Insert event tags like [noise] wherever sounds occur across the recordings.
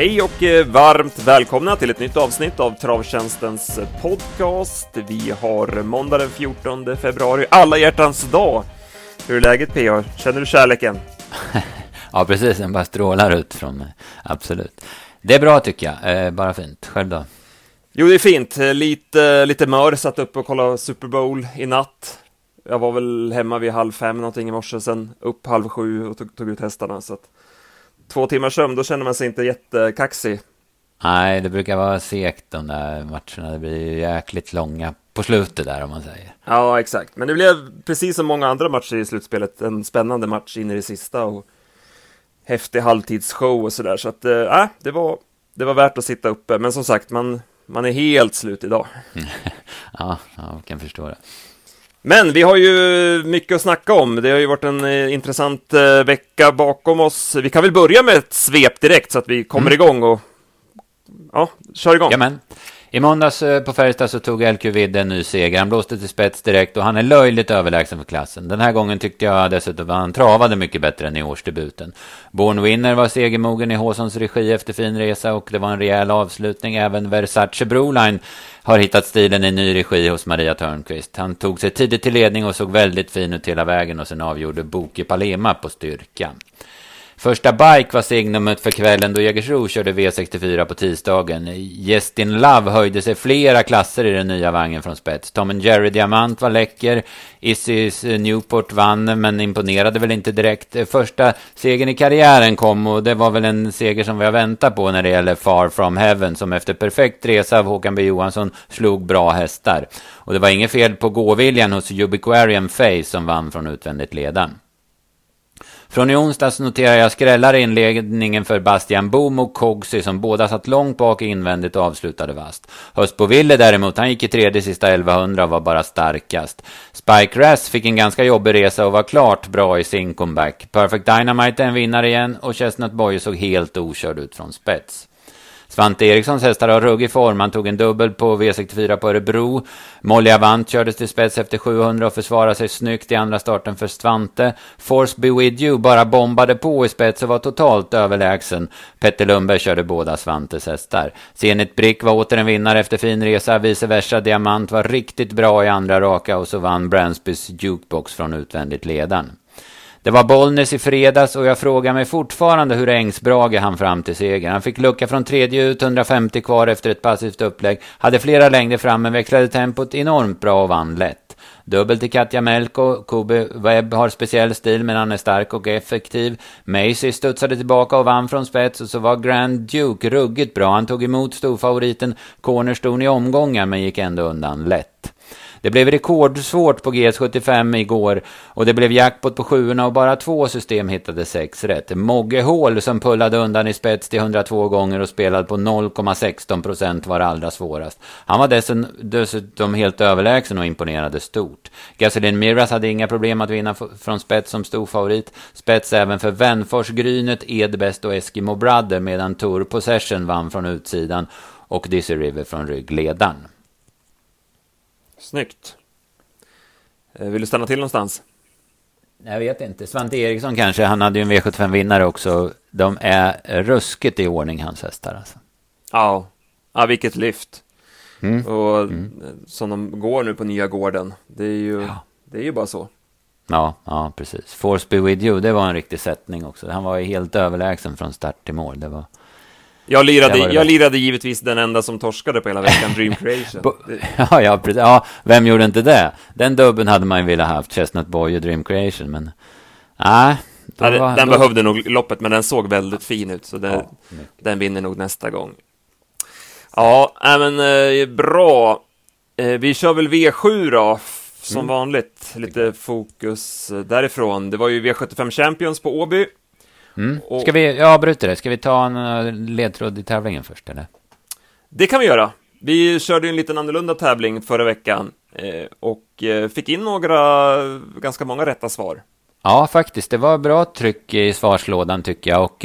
Hej och eh, varmt välkomna till ett nytt avsnitt av Travtjänstens podcast. Vi har måndag den 14 februari, alla hjärtans dag. Hur är läget PA? Känner du kärleken? [laughs] ja, precis. Den bara strålar ut från mig. Absolut. Det är bra tycker jag. Eh, bara fint. Själv då? Jo, det är fint. Eh, lite, lite mör. Satt upp och kollade Super Bowl i natt. Jag var väl hemma vid halv fem någonting i morse, sen upp halv sju och tog, tog ut hästarna. Så att två timmars sömn, då känner man sig inte jättekaxig. Nej, det brukar vara segt de där matcherna. Det blir jäkligt långa på slutet där om man säger. Ja, exakt. Men det blev precis som många andra matcher i slutspelet en spännande match in i det sista och häftig halvtidsshow och sådär. Så att, äh, det var, det var värt att sitta uppe. Men som sagt, man, man är helt slut idag. [laughs] ja, jag kan förstå det. Men vi har ju mycket att snacka om. Det har ju varit en eh, intressant eh, vecka bakom oss. Vi kan väl börja med ett svep direkt så att vi kommer mm. igång och ja, kör igång. Jamen. I måndags eh, på Färjestad så tog LQ Vidde en ny seger. Han blåste till spets direkt och han är löjligt överlägsen för klassen. Den här gången tyckte jag dessutom att han travade mycket bättre än i årsdebuten. Born Winner var segermogen i Håsons regi efter fin resa och det var en rejäl avslutning. Även Versace Broline har hittat stilen i ny regi hos Maria Törnqvist. Han tog sig tidigt till ledning och såg väldigt fin ut hela vägen och sen avgjorde Boke Palema på styrka. Första bike var signumet för kvällen då Jägersro körde V64 på tisdagen. Justin Love höjde sig flera klasser i den nya vagnen från spets. Tom Jerry Diamant var läcker. Isis Newport vann, men imponerade väl inte direkt. Första segern i karriären kom och det var väl en seger som vi har väntat på när det gäller Far From Heaven, som efter perfekt resa av Håkan B Johansson slog bra hästar. Och det var inget fel på gåviljan hos Ubiquarian Face som vann från utvändigt ledan. Från i onsdags noterar jag skrällar inledningen för Bastian Boom och Cogsy som båda satt långt bak invändigt och avslutade vast. Höstboville däremot, han gick i tredje sista 1100 och var bara starkast. Spike Rass fick en ganska jobbig resa och var klart bra i sin comeback. Perfect Dynamite är en vinnare igen och Chestnut Boy såg helt okörd ut från spets. Svante Erikssons hästar har ruggig form. Han tog en dubbel på V64 på Örebro. Molly Avant kördes till spets efter 700 och försvarade sig snyggt i andra starten för Svante. Force Be With You bara bombade på i spets och var totalt överlägsen. Petter Lundberg körde båda Svantes hästar. Zenit Brick var åter en vinnare efter fin resa. Vice versa Diamant var riktigt bra i andra raka och så vann Bransbys Jukebox från utvändigt ledaren. Det var Bollnäs i fredags och jag frågar mig fortfarande hur Ängsbrage han fram till seger. Han fick lucka från tredje ut, 150 kvar efter ett passivt upplägg. Hade flera längder fram men växlade tempot enormt bra och vann lätt. Dubbel till Katja Melko. Kobe Webb har speciell stil men han är stark och effektiv. Macy studsade tillbaka och vann från spets och så var Grand Duke ruggigt bra. Han tog emot storfavoriten Cornerstone i omgångar men gick ändå undan lätt. Det blev rekordsvårt på GS75 igår och det blev jackpot på sjuorna och bara två system hittade sex rätt. Mogge Hall som pullade undan i spets till 102 gånger och spelade på 0,16 procent var allra svårast. Han var dessutom helt överlägsen och imponerade stort. Gasolin Miras hade inga problem att vinna från spets som stor favorit. Spets även för Vänfors, Grynet, Edbest och Eskimo Brother medan Tour Possession vann från utsidan och Dizzy River från ryggledaren. Snyggt. Eh, vill du stanna till någonstans? Jag vet inte. Svante Eriksson kanske. Han hade ju en V75-vinnare också. De är ruskigt i ordning, hans hästar. Alltså. Ja. ja, vilket lyft. Mm. Och mm. som de går nu på nya gården. Det är ju, ja. det är ju bara så. Ja, ja, precis. Force be with you, det var en riktig sättning också. Han var ju helt överlägsen från start till mål. Det var... Jag lirade, jag lirade givetvis den enda som torskade på hela veckan, Dream [laughs] Creation. [laughs] ja, ja, precis. Ja, vem gjorde inte det? Den dubben hade man ju velat haft, Chestnut Boy och Dream Creation, men... Nej. Ja, den, den behövde nog loppet, men den såg väldigt fin ut, så det, ja, den vinner nog nästa gång. Ja, äh, men eh, bra. Eh, vi kör väl V7 då, som mm. vanligt. Lite fokus därifrån. Det var ju V75 Champions på Åby. Mm. Och, Ska vi, jag avbryter det. Ska vi ta en uh, ledtråd i tävlingen först, eller? Det kan vi göra. Vi körde en liten annorlunda tävling förra veckan eh, och eh, fick in några, ganska många rätta svar. Ja, faktiskt. Det var bra tryck i svarslådan tycker jag. Och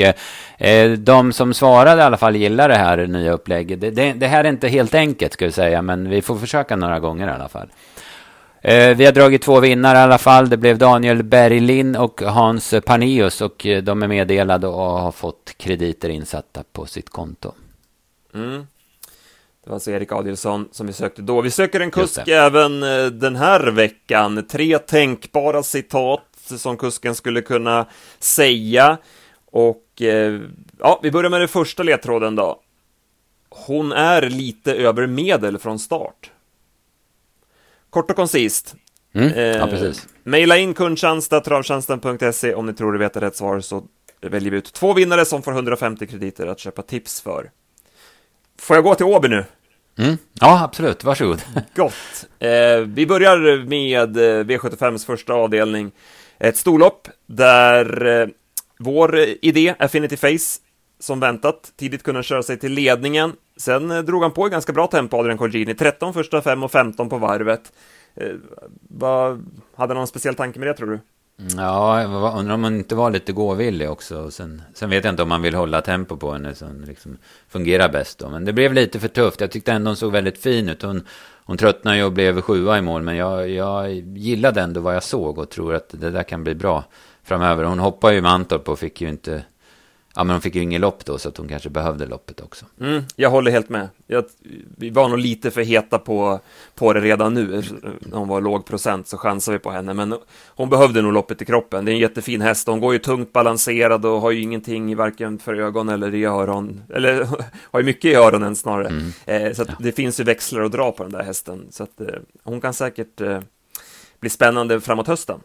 eh, de som svarade i alla fall gillar det här nya upplägget. Det, det, det, här är inte helt enkelt ska vi säga, men vi får försöka några gånger i alla fall. Eh, vi har dragit två vinnare i alla fall. Det blev Daniel Berglin och Hans Panius och eh, de är meddelade och har fått krediter insatta på sitt konto. Mm. Det var alltså Erik Adielsson som vi sökte då. Vi söker en kusk även eh, den här veckan. Tre tänkbara citat som kusken skulle kunna säga. Och ja, vi börjar med den första ledtråden då. Hon är lite över medel från start. Kort och koncist. Mm, eh, ja, precis. Maila in kundtjänst.travtjänsten.se om ni tror du vet rätt svar så väljer vi ut två vinnare som får 150 krediter att köpa tips för. Får jag gå till Åby nu? Mm. Ja, absolut. Varsågod. [laughs] Gott. Eh, vi börjar med eh, V75s första avdelning. Ett storlopp där eh, vår idé, Affinity Face, som väntat, tidigt kunna köra sig till ledningen. Sen eh, drog han på i ganska bra tempo, Adrian Colgjini. 13 första fem och 15 på varvet. Eh, vad, hade någon speciell tanke med det, tror du? Ja, jag undrar om han inte var lite gåvillig också. Sen, sen vet jag inte om man vill hålla tempo på henne som liksom fungerar bäst då. Men det blev lite för tufft. Jag tyckte ändå hon såg väldigt fin ut. Hon, hon tröttnade ju och blev sjua i mål. Men jag, jag gillade ändå vad jag såg och tror att det där kan bli bra framöver. Hon hoppade ju Mantorp och fick ju inte Ja, men hon fick ju ingen lopp då, så att hon kanske behövde loppet också. Mm, jag håller helt med. Jag, vi var nog lite för heta på, på det redan nu. När hon var låg procent så chansade vi på henne, men hon behövde nog loppet i kroppen. Det är en jättefin häst. Hon går ju tungt balanserad och har ju ingenting varken för ögon eller i öron. Eller [laughs] har ju mycket i öronen snarare. Mm. Eh, så det finns ju växlar att dra på den där hästen. Så att eh, hon kan säkert eh, bli spännande framåt hösten.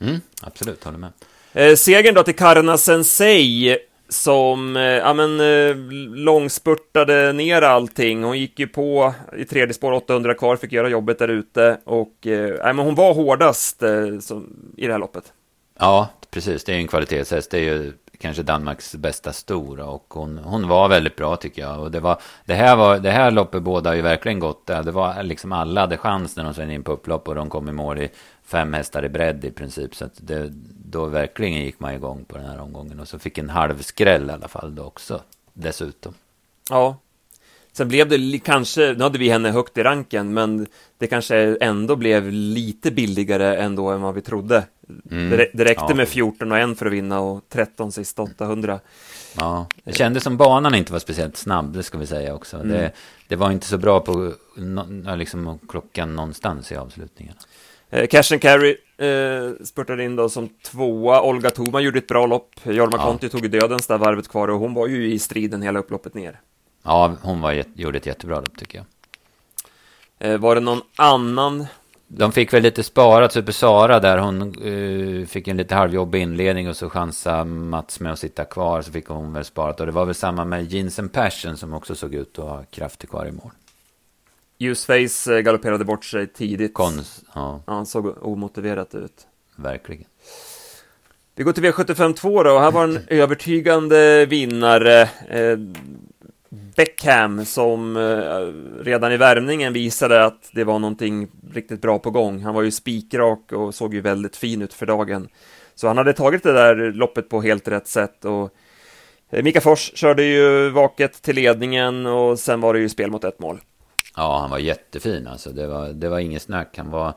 Mm, absolut, håller med. Eh, segern då till Karna Sensei som, eh, ja men, eh, långspurtade ner allting. Hon gick ju på i tredje spår, 800 kvar, fick göra jobbet där ute och, eh, ja, men hon var hårdast som, i det här loppet. Ja, precis. Det är en kvalitetshäst. Det är ju kanske Danmarks bästa stora och hon, hon var väldigt bra tycker jag. Och det, var, det, här var, det här loppet båda ju verkligen gott. Det var liksom alla hade chans när de svängde in på upplopp och de kom i mål i fem hästar i bredd i princip. Så att det, då verkligen gick man igång på den här omgången. Och så fick en halvskräll i alla fall då också, dessutom. Ja. Sen blev det kanske, nu hade vi henne högt i ranken, men det kanske ändå blev lite billigare ändå än vad vi trodde. Mm. Det, det räckte ja. med 14 och 1 för att vinna och 13 sista 800. Ja, det kändes som banan inte var speciellt snabb, det ska vi säga också. Mm. Det, det, var inte så bra på liksom, klockan någonstans i avslutningen. Eh, Cash and Carry eh, spurtade in då som tvåa. Olga Thoma gjorde ett bra lopp. Jorma ja. Conti tog dödens där varvet kvar och hon var ju i striden hela upploppet ner. Ja, hon var, gjorde ett jättebra lopp tycker jag. Eh, var det någon annan? De fick väl lite sparat, Super Sara där. Hon uh, fick en lite halvjobbig inledning och så chansade Mats med att sitta kvar. Så fick hon väl sparat. Och det var väl samma med Jeans and Passion som också såg ut att ha krafter kvar i mål. Useface eh, galopperade bort sig tidigt. Konst, ja. ja. Han såg omotiverat ut. Verkligen. Vi går till V75 2 då, och här var en övertygande vinnare. Eh, Beckham som eh, redan i värmningen visade att det var någonting riktigt bra på gång. Han var ju spikrak och såg ju väldigt fin ut för dagen. Så han hade tagit det där loppet på helt rätt sätt och Mika Fors körde ju vaket till ledningen och sen var det ju spel mot ett mål. Ja, han var jättefin alltså. Det var, det var inget snack. Han var,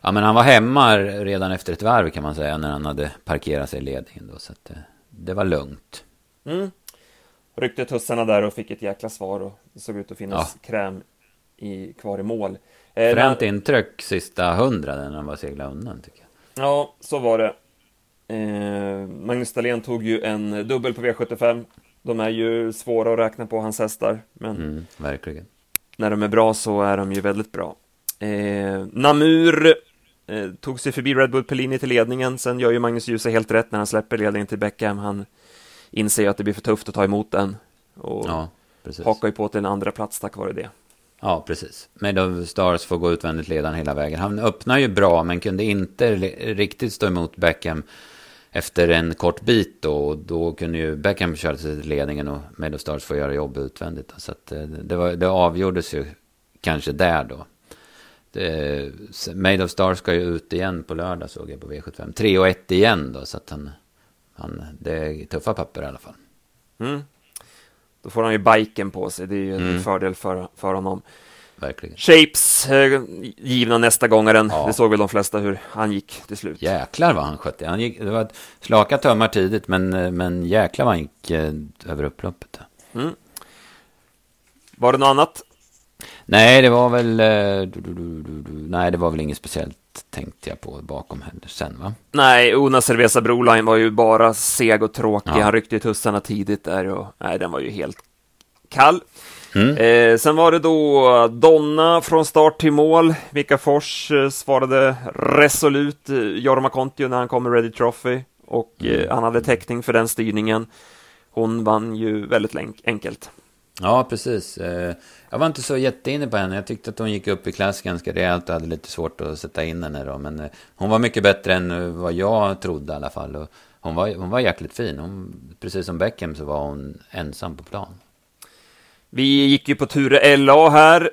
ja, men han var hemma redan efter ett varv kan man säga. När han hade parkerat sig i ledningen då. Så att det, det var lugnt. Mm. Ryckte tussarna där och fick ett jäkla svar. Och det såg ut att finnas ja. kräm i, kvar i mål. Eh, Fränt intryck sista hundra när han var segla undan tycker jag. Ja, så var det. Eh, Magnus Dahlén tog ju en dubbel på V75. De är ju svåra att räkna på hans hästar. Men mm, verkligen när de är bra så är de ju väldigt bra. Eh, Namur eh, tog sig förbi Red Bull Pellini till ledningen, sen gör ju Magnus Djuse helt rätt när han släpper ledningen till Beckham. Han inser att det blir för tufft att ta emot den och ja, hakar ju på till en andra plats tack vare det. Ja, precis. Made of Stars får gå utvändigt ledaren hela vägen. Han öppnar ju bra, men kunde inte riktigt stå emot Beckham efter en kort bit då, och då kunde ju Beckham köra sig till ledningen och Made Stars få göra jobb utvändigt. Så att eh, det, var, det avgjordes ju kanske där då. Det, Made of Stars ska ju ut igen på lördag såg jag på V75. 3 och 1 igen då, så att han, han, det är tuffa papper i alla fall. Mm. Då får han ju biken på sig, det är ju en mm. fördel för, för honom. verkligen. Shapes, eh, givna nästa gångaren. Ja. Det såg väl de flesta hur han gick till slut. Jäklar vad han skötte. Han gick, det var slaka tömmar tidigt, men, eh, men jäklar vad han gick eh, över upploppet. Mm. Var det något annat? Nej, det var väl... Eh, du, du, du, nej, det var väl inget speciellt tänkte jag på bakom sen, va? Nej, Una Cerveza Broline var ju bara seg och tråkig. Ja. Han ryckte i tussarna tidigt där och nej, den var ju helt kall. Mm. Eh, sen var det då Donna från start till mål. Mika Fors eh, svarade resolut eh, Jorma Kontio när han kom med Ready Trophy och mm. eh, han hade täckning för den styrningen. Hon vann ju väldigt enkelt. Ja, precis. Eh, jag var inte så jätteinne på henne. Jag tyckte att hon gick upp i klass ganska rejält och hade lite svårt att sätta in henne då. Men eh, hon var mycket bättre än vad jag trodde i alla fall. Och hon, var, hon var jäkligt fin. Hon, precis som Beckham så var hon ensam på plan. Vi gick ju på Ture LA här,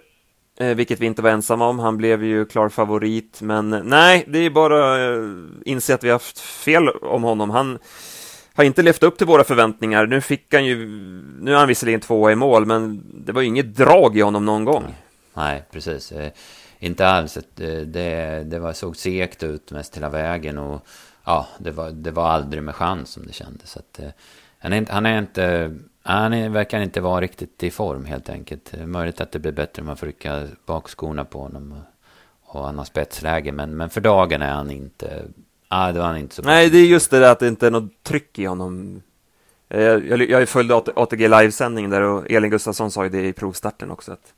eh, vilket vi inte var ensamma om. Han blev ju klar favorit, men nej, det är bara att inse att vi har haft fel om honom. Han har inte levt upp till våra förväntningar. Nu fick han ju, nu är han visserligen tvåa i mål, men det var ju inget drag i honom någon gång. Nej, precis. Eh, inte alls. Eh, det, det var, såg segt ut mest hela vägen och ja, det var, det var aldrig med chans som det kändes. Så att, eh, han, är, han är inte, han är, verkar inte vara riktigt i form helt enkelt. Det är möjligt att det blir bättre om man får rycka bakskorna på honom och han har spetsläge. Men, men för dagen är han inte Ah, det var han inte så Nej, det är just det där att det inte är något tryck i honom. Jag, jag, jag följde ATG livesändningen där och Elin Gustafsson sa ju det i provstarten också. Att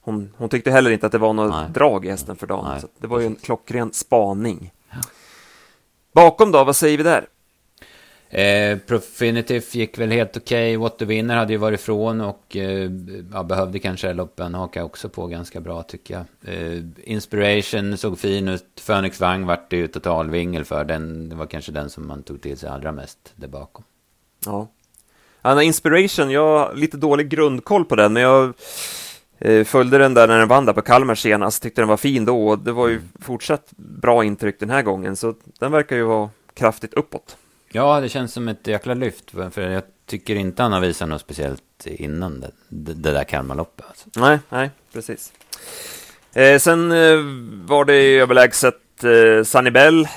hon, hon tyckte heller inte att det var något Nej. drag i hästen för dagen. Så det var ju en klockren spaning. Ja. Bakom då, vad säger vi där? Eh, Profinitive gick väl helt okej. Okay. What the Winner hade ju varit ifrån och eh, ja, behövde kanske loppen haka också på ganska bra tycker jag. Eh, Inspiration såg fin ut. Phoenix Wang vart det ju totalvingel för. Den, det var kanske den som man tog till sig allra mest där bakom. Ja. Anna Inspiration, jag har lite dålig grundkoll på den, men jag eh, följde den där när den vann där på Kalmar senast. Tyckte den var fin då och det var ju mm. fortsatt bra intryck den här gången, så den verkar ju vara kraftigt uppåt. Ja, det känns som ett jäkla lyft. För jag tycker inte han har visat något speciellt innan det, det, där Kalmarloppet. Alltså. Nej, nej, precis. Eh, sen eh, var det överlägset eh, Sunny Bell.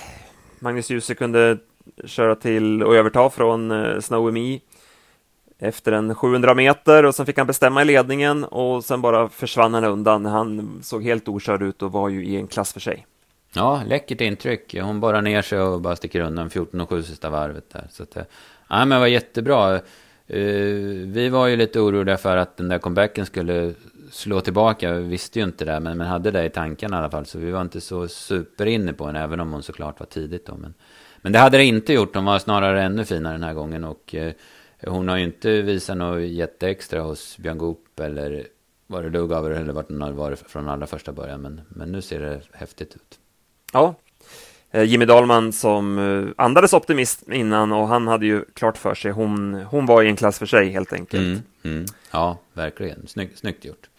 Magnus Djuse kunde köra till och överta från eh, Snowy Me efter en 700 meter och sen fick han bestämma i ledningen och sen bara försvann han undan. Han såg helt okörd ut och var ju i en klass för sig. Ja, läckert intryck. Hon bara ner sig och bara sticker undan 14 och 7 sista varvet där. Så att, eh, ja, men det var jättebra. Uh, vi var ju lite oroliga för att den där comebacken skulle slå tillbaka. Vi visste ju inte det, men, men hade det i tanken i alla fall. Så vi var inte så superinne på henne, även om hon såklart var tidigt då. Men, men det hade det inte gjort. Hon var snarare ännu finare den här gången. Och uh, hon har ju inte visat något jätteextra hos Björn Goop eller var det Lugauer eller vart hon har varit från allra första början. Men, men nu ser det häftigt ut. Ja, eh, Jimmy Dahlman som eh, andades optimism innan och han hade ju klart för sig, hon, hon var i en klass för sig helt enkelt. Mm, mm. Ja, verkligen. Snygg, snyggt gjort.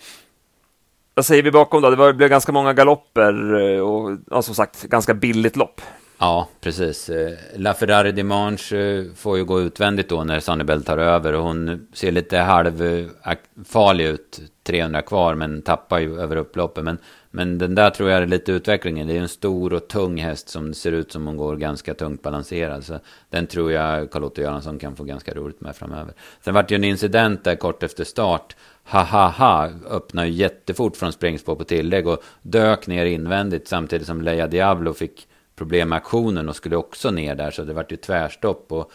Vad säger vi bakom då? Det var, blev ganska många galopper eh, och ja, som sagt ganska billigt lopp. Ja, precis. La Ferrari Dimanche får ju gå utvändigt då när Sannibel tar över hon ser lite halvfarlig ut, 300 kvar, men tappar ju över upploppet. Men men den där tror jag är lite utvecklingen. Det är en stor och tung häst som ser ut som hon går ganska tungt balanserad. Så den tror jag Carl-Otto Göransson kan få ganska roligt med framöver. Sen vart det ju en incident där kort efter start. Ha ha ha öppnade jättefort från springspår på tillägg och dök ner invändigt samtidigt som Leia Diablo fick problem med aktionen och skulle också ner där. Så det vart ju tvärstopp. Och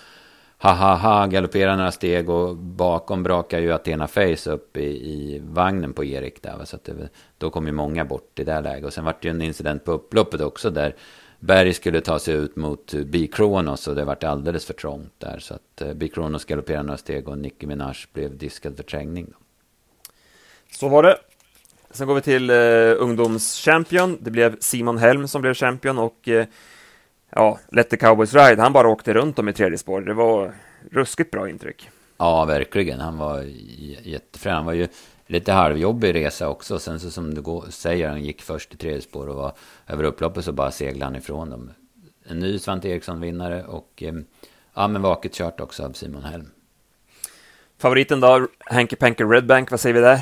ha ha ha galopperar några steg och bakom brakar ju Athena Face upp i, i vagnen på Erik där. Så att det, då kom ju många bort i det läget. Och sen var det ju en incident på upploppet också där Berg skulle ta sig ut mot B-Kronos och det vart alldeles för trångt där. Så att eh, uh, B-Kronos galopperade några steg och Nicki Minaj blev diskad för trängning. Så var det. Sen går vi till eh, ungdomschampion. Det blev Simon Helm som blev champion och eh, ja, Let the Cowboys Ride, han bara åkte runt dem i tredje spår. Det var ruskigt bra intryck. Ja, verkligen. Han var jättefrän. Han var ju lite halvjobbig resa också. Sen så som du går, säger, han gick först i tredje spår och var över upploppet så bara seglade han ifrån dem. En ny Svante Eriksson-vinnare och eh, ja, men vaket kört också av Simon Helm. Favoriten då, Hanky Panky Redbank, vad säger vi där?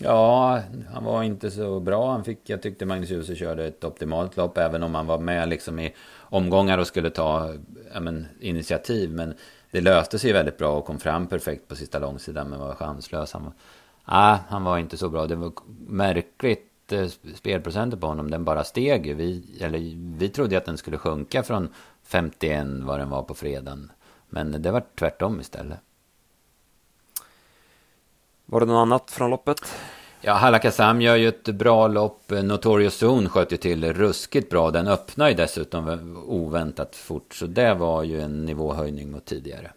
Ja, han var inte så bra. Han fick, jag tyckte Magnus Djuse körde ett optimalt lopp, även om han var med liksom i omgångar och skulle ta ja, men, initiativ. Men det löste sig väldigt bra och kom fram perfekt på sista långsidan, men var chanslös. Han var, ah, han var inte så bra. Det var märkligt eh, spelprocenten på honom. Den bara steg Vi, eller, vi trodde att den skulle sjunka från 51 vad den var på fredagen. Men det var tvärtom istället. Var det något annat från loppet? Ja, Halakasam gör ju ett bra lopp. Notorious Zone sköt ju till ruskigt bra. Den öppnar ju dessutom oväntat fort. Så det var ju en nivåhöjning mot tidigare.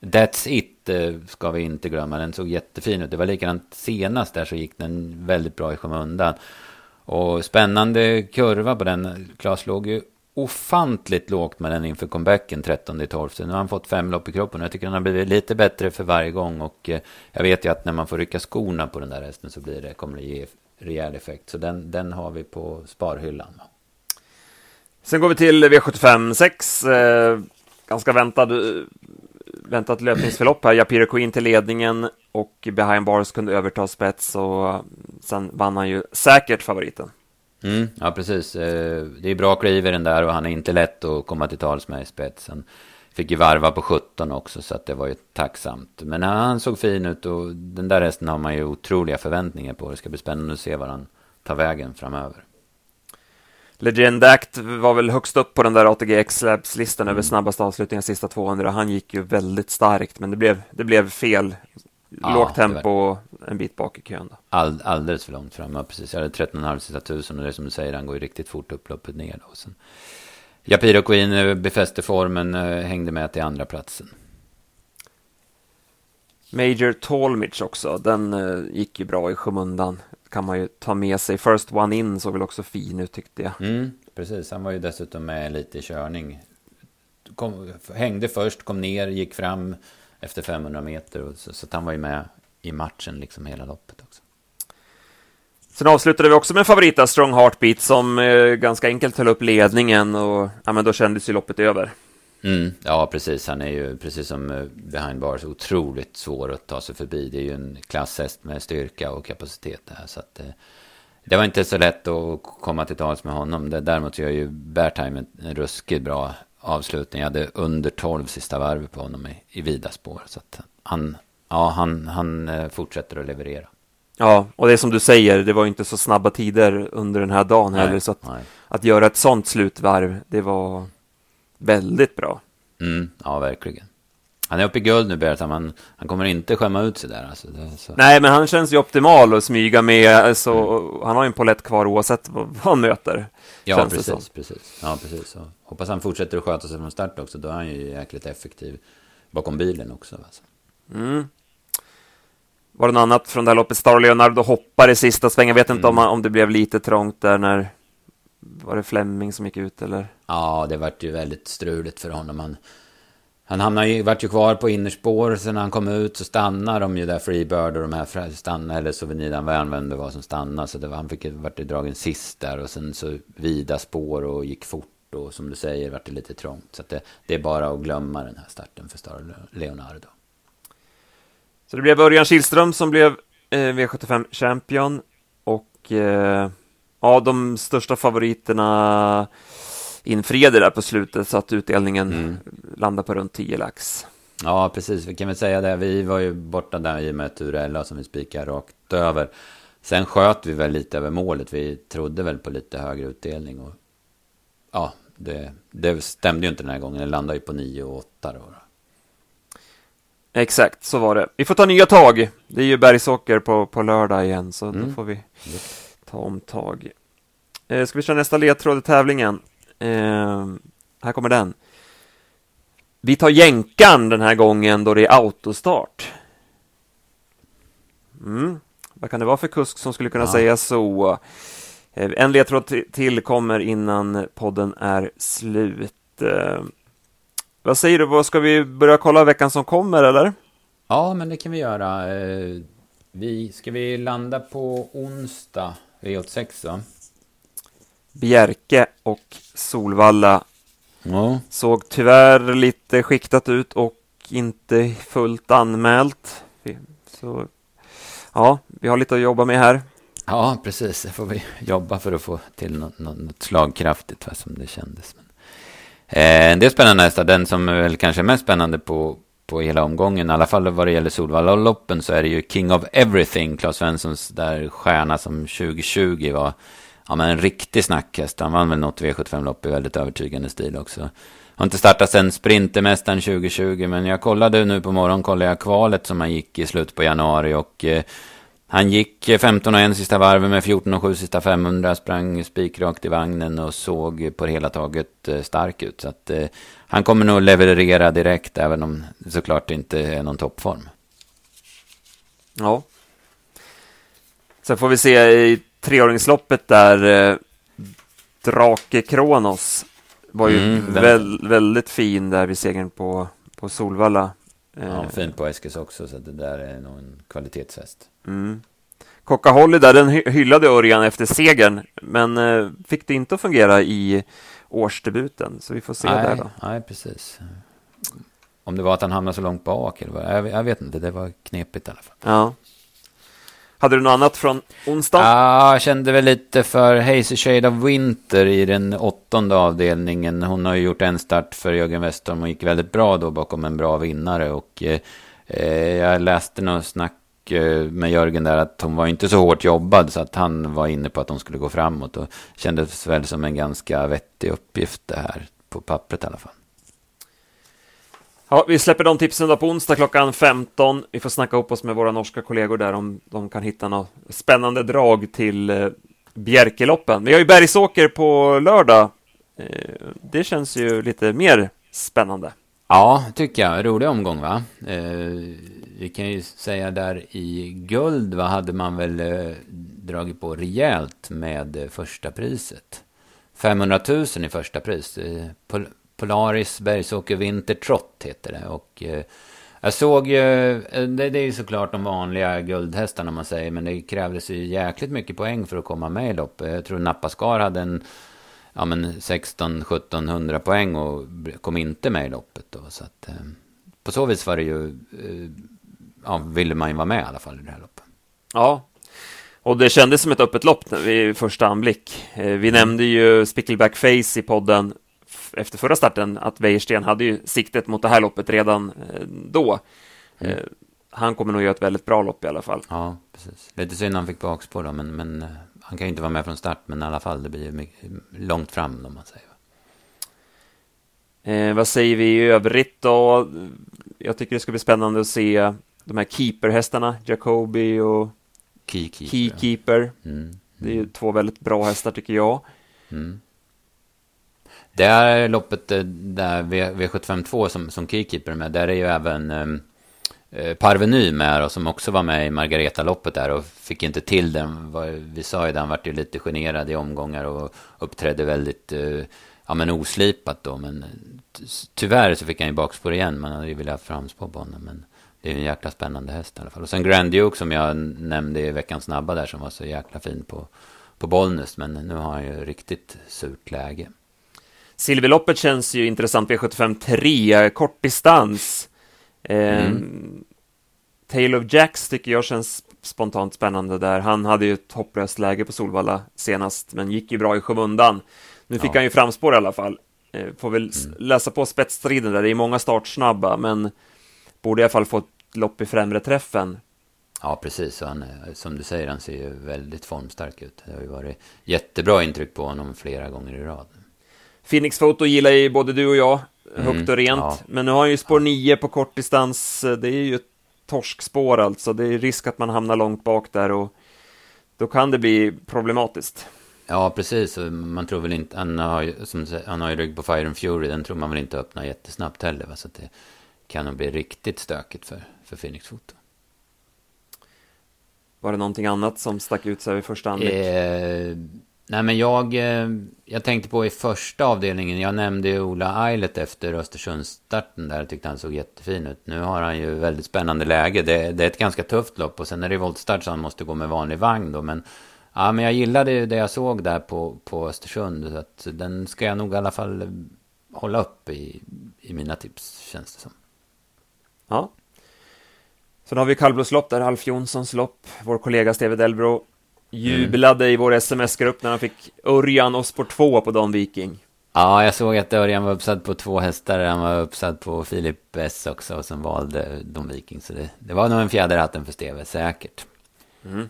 That's It eh, ska vi inte glömma. Den såg jättefin ut. Det var likadant senast där så gick den väldigt bra i skymundan. Och spännande kurva på den. Klas låg ju ofantligt lågt med den inför comebacken 13 12. Nu har han fått fem lopp i kroppen och jag tycker han har blivit lite bättre för varje gång. Och eh, jag vet ju att när man får rycka skorna på den där hästen så blir det, kommer det ge rejäl effekt. Så den, den har vi på sparhyllan. Sen går vi till V75 6. Eh, ganska väntad, eh, väntat löpningsförlopp här. Japiro Queen till ledningen och Behind Bars kunde överta spets och eh, sen vann han ju säkert favoriten. Mm, ja, precis. Eh, det är bra kliv i den där och han är inte lätt att komma till tals med i spetsen. Fick ju varva på 17 också så att det var ju tacksamt. Men han såg fin ut och den där hästen har man ju otroliga förväntningar på. Det ska bli spännande att se var han tar vägen framöver. Legend Act var väl högst upp på den där ATG X-Labs-listan mm. över snabbaste avslutningar sista 200. Han gick ju väldigt starkt, men det blev, det blev fel ja, lågt tempo och en bit bak i kön. Då. All, alldeles för långt fram, ja, precis. Jag hade 13,5 sista tusen och det är som du säger, han går ju riktigt fort upploppet ner. Då. Sen, Japiro Queen eh, befäste formen, eh, hängde med till andra platsen. Major Tolmich också, den uh, gick ju bra i skymundan. Kan man ju ta med sig. First One In såg väl också fin ut tyckte jag. Mm, precis, han var ju dessutom med lite i körning. Kom, hängde först, kom ner, gick fram, efter 500 meter. Och så, så han var ju med i matchen liksom hela loppet också. Sen avslutade vi också med favorita Strong Heartbeat som eh, ganska enkelt höll upp ledningen och ja, men då kändes ju loppet över. Mm, ja, precis. Han är ju precis som eh, behind bars otroligt svår att ta sig förbi. Det är ju en klasshäst med styrka och kapacitet där. Så att, eh, det var inte så lätt att komma till tals med honom. Däremot gör ju Beartime en ruskigt bra avslutning. Jag hade under 12 sista varv på honom i, i vida spår. Så att han, ja, han, han eh, fortsätter att leverera. Ja, och det är som du säger, det var inte så snabba tider under den här dagen nej, heller. Så att, att göra ett sånt slutvarv, det var väldigt bra. Mm, ja, verkligen. Han är uppe i guld nu, Bertam. Han, han kommer inte skämma ut sig där. Alltså, det, Nej, men han känns ju optimal att smyga med. Så mm. Han har ju en polett kvar oavsett vad han möter. Ja, precis. precis. Ja, precis. Så hoppas han fortsätter att sköta sig från start också. Då är han ju jäkligt effektiv bakom bilen också. Alltså. Mm. Var det något annat från det här loppet? Star Leonardo hoppar i sista svängen. Jag vet inte mm. om, om det blev lite trångt där när... Var det Fleming som gick ut eller? Ja, det vart ju väldigt struligt för honom. Han, han hamnade ju, vart ju kvar på innerspår. Sen när han kom ut så stannade de ju där Freebird och de här stannade. Eller Souvenir Danvern, vem det var som stannade. Så det var, han fick vart ju dragen sist där. Och sen så vida spår och gick fort. Och som du säger vart det lite trångt. Så det, det, är bara att glömma den här starten för Star Leonardo. Så det blev Örjan Kihlström som blev eh, V75 Champion. Och eh, ja, de största favoriterna infriade där på slutet så att utdelningen mm. landade på runt 10 lax. Ja, precis. Vi kan väl säga det. Vi var ju borta där i och med Turella som vi spikade rakt över. Sen sköt vi väl lite över målet. Vi trodde väl på lite högre utdelning. Och ja, det, det stämde ju inte den här gången. Det landade ju på 9 och 8 då. Exakt, så var det. Vi får ta nya tag. Det är ju Bergsåker på, på lördag igen, så mm. då får vi ta omtag. Eh, ska vi köra nästa ledtråd i tävlingen? Eh, här kommer den. Vi tar jänkan den här gången då det är autostart. Mm. Vad kan det vara för kusk som skulle kunna ja. säga så? Eh, en ledtråd till kommer innan podden är slut. Vad säger du, vad ska vi börja kolla veckan som kommer eller? Ja, men det kan vi göra. Eh, vi, ska vi landa på onsdag V86 va? Bjerke och Solvalla ja. såg tyvärr lite skiktat ut och inte fullt anmält. Så ja, vi har lite att jobba med här. Ja, precis. Det får vi [laughs] jobba för att få till något, något, slagkraftigt, som det kändes. Men, eh, det är spännande hästar. Den som är väl kanske är mest spännande på, på hela omgången, i alla fall vad det gäller Solvalla-loppen, så är det ju King of Everything, Claes Svenssons där stjärna som 2020 var ja, men en riktig snackhäst. Han vann väl något V75-lopp i väldigt övertygande stil också. Har inte startat sen Sprintermästaren 2020, men jag kollade nu på morgonen, kollade jag kvalet som han gick i slutet på januari och eh, han gick 15 och 1 sista varven med 14 och 7 sista 500, sprang spikrakt i vagnen och såg på det hela taget eh, stark ut. Så att, eh, han kommer nog leverera direkt, även om det såklart inte är någon toppform. Ja. Sen får vi se i treåringsloppet där eh, Drake Kronos var ju mm, väl, väldigt fin där vid segern på, på Solvalla. Ja, eh, fint på Eskils också, så det där är nog en kvalitetshäst. Mm. Coca Holly där, den hyllade Örjan efter segern, men eh, fick det inte att fungera i årsdebuten, så vi får se nej, där då. Nej, precis. Om det var att han hamnade så långt bak, eller vad, jag, jag vet inte, det var knepigt i alla fall. Ja. Hade du något annat från onsdag? Ja, jag kände väl lite för Hazy Shade of Winter i den åttonde avdelningen. Hon har ju gjort en start för Jörgen Westholm och gick väldigt bra då bakom en bra vinnare. Och eh, jag läste något snack eh, med Jörgen där att hon var inte så hårt jobbad så att han var inne på att hon skulle gå framåt och kändes väl som en ganska vettig uppgift det här på pappret i alla fall. Ja, vi släpper de tipsen då på onsdag klockan 15. Vi får snacka upp oss med våra norska kollegor där om de kan hitta något spännande drag till eh, Bjerkeloppen. Vi har ju Bergsåker på lördag. Eh, det känns ju lite mer spännande. Ja, tycker jag. Rolig omgång, va? Vi kan ju säga där i guld, va, hade man väl eh, dragit på rejält med eh, första priset. 500 000 i första pris. Eh, Polaris Bergsåker Vintertrott heter det. Och eh, jag såg ju, eh, det, det är ju såklart de vanliga guldhästarna om man säger, men det krävdes ju jäkligt mycket poäng för att komma med i loppet. Jag tror Nappaskar hade en ja, 16-1700 poäng och kom inte med i loppet då. Så att, på så vis var det ju, ja, ville man ju vara med i alla fall i det här loppet. Ja, och det kändes som ett öppet lopp vid första anblick. Eh, vi mm. nämnde ju Spickleback Face i podden efter förra starten att Wäjersten hade ju siktet mot det här loppet redan eh, då. Mm. Eh, han kommer nog göra ett väldigt bra lopp i alla fall. Ja, precis. Lite synd han fick bakspår då, men, men han kan ju inte vara med från start, men i alla fall, det blir ju mycket, långt fram om man säger. Eh, vad säger vi i övrigt då? Jag tycker det ska bli spännande att se de här keeperhästarna, Jacobi och Keykeeper. Keykeeper. Mm. Det är ju två väldigt bra hästar tycker jag. Mm. Det är loppet eh, där V752 som, som keykeeper med. Där är ju även ehm, eh, Parveny med och som också var med i Margareta-loppet där och fick inte till den. Vi sa ju det, han vart ju lite generad i omgångar och uppträdde väldigt eh, ja, men oslipat då. Men tyvärr så fick han ju bakspår igen. Man hade ju velat ha framspår på honom. Men det är en jäkla spännande häst i alla fall. Och sen Grand Duke som jag nämnde i veckans snabba där som var så jäkla fin på, på Bollnäs. Men nu har han ju riktigt surt läge. Silverloppet känns ju intressant, V75 3, kortdistans. Eh, mm. Tale of Jacks tycker jag känns spontant spännande där. Han hade ju ett hopplöst läge på Solvalla senast, men gick ju bra i skymundan. Nu fick ja. han ju framspår i alla fall. Eh, får väl mm. läsa på spetsstriden där, det är många startsnabba, men borde i alla fall få ett lopp i främre träffen. Ja, precis. Han, som du säger, han ser ju väldigt formstark ut. Det har ju varit jättebra intryck på honom flera gånger i rad. Phoenix Photo gillar ju både du och jag, mm, högt och rent. Ja. Men nu har han ju spår 9 på kortdistans. Det är ju ett torskspår alltså. Det är risk att man hamnar långt bak där och då kan det bli problematiskt. Ja, precis. Man tror väl inte, han har, som, han har ju rygg på Fire and Fury, den tror man väl inte öppnar jättesnabbt heller. Va? Så det kan nog bli riktigt stökigt för, för Phoenix Photo. Var det någonting annat som stack ut sig vid första anblick? Eh, Nej, men jag, eh, jag tänkte på i första avdelningen, jag nämnde Ola Eilert efter Östersundsstarten där, jag tyckte han såg jättefin ut. Nu har han ju väldigt spännande läge, det, det är ett ganska tufft lopp och sen är det voltstart så han måste gå med vanlig vagn då, men ja, men jag gillade det jag såg där på, på Östersund, så att den ska jag nog i alla fall hålla upp i, i mina tips, känns det som. Ja. Sen har vi kallblodslopp där, Alf Jonssons lopp, vår kollega Steve Delbro jublade mm. i vår sms-grupp när han fick Örjan och spår 2 på Don Viking. Ja, jag såg att Örjan var uppsatt på två hästar. Han var uppsatt på Filip S också och som valde Don Viking. Så det, det var nog en fjäder hatten för Steve, säkert. Mm.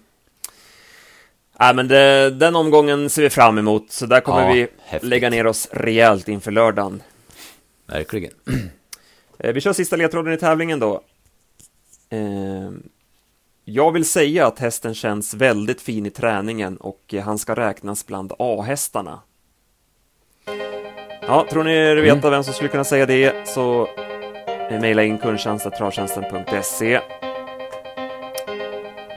Nej, men det, den omgången ser vi fram emot, så där kommer ja, vi häftigt. lägga ner oss rejält inför lördagen. Verkligen. [clears throat] Eh, vi kör sista ledtråden i tävlingen då. Eh, jag vill säga att hästen känns väldigt fin i träningen och han ska räknas bland A-hästarna. Ja, tror ni er veta mm. vem som skulle kunna säga det så mejla in kundtjänsten.travtjänsten.se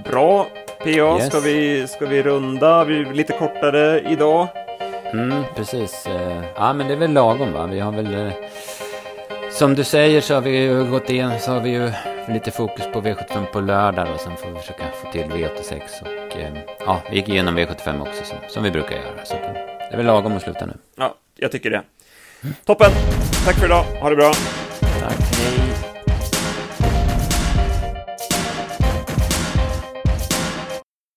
Bra, PA, yes. ska, vi, ska vi runda? Vi är lite kortare idag. Mm, precis. Eh, ja, men det är väl lagom va? Vi har väl... Som du säger så har vi ju gått in, så har vi ju lite fokus på V75 på lördag och sen får vi försöka få till V86 och eh, ja, vi gick igenom V75 också som, som vi brukar göra. Så det är väl lagom att sluta nu. Ja, jag tycker det. Toppen! Tack för idag, ha det bra! Tack!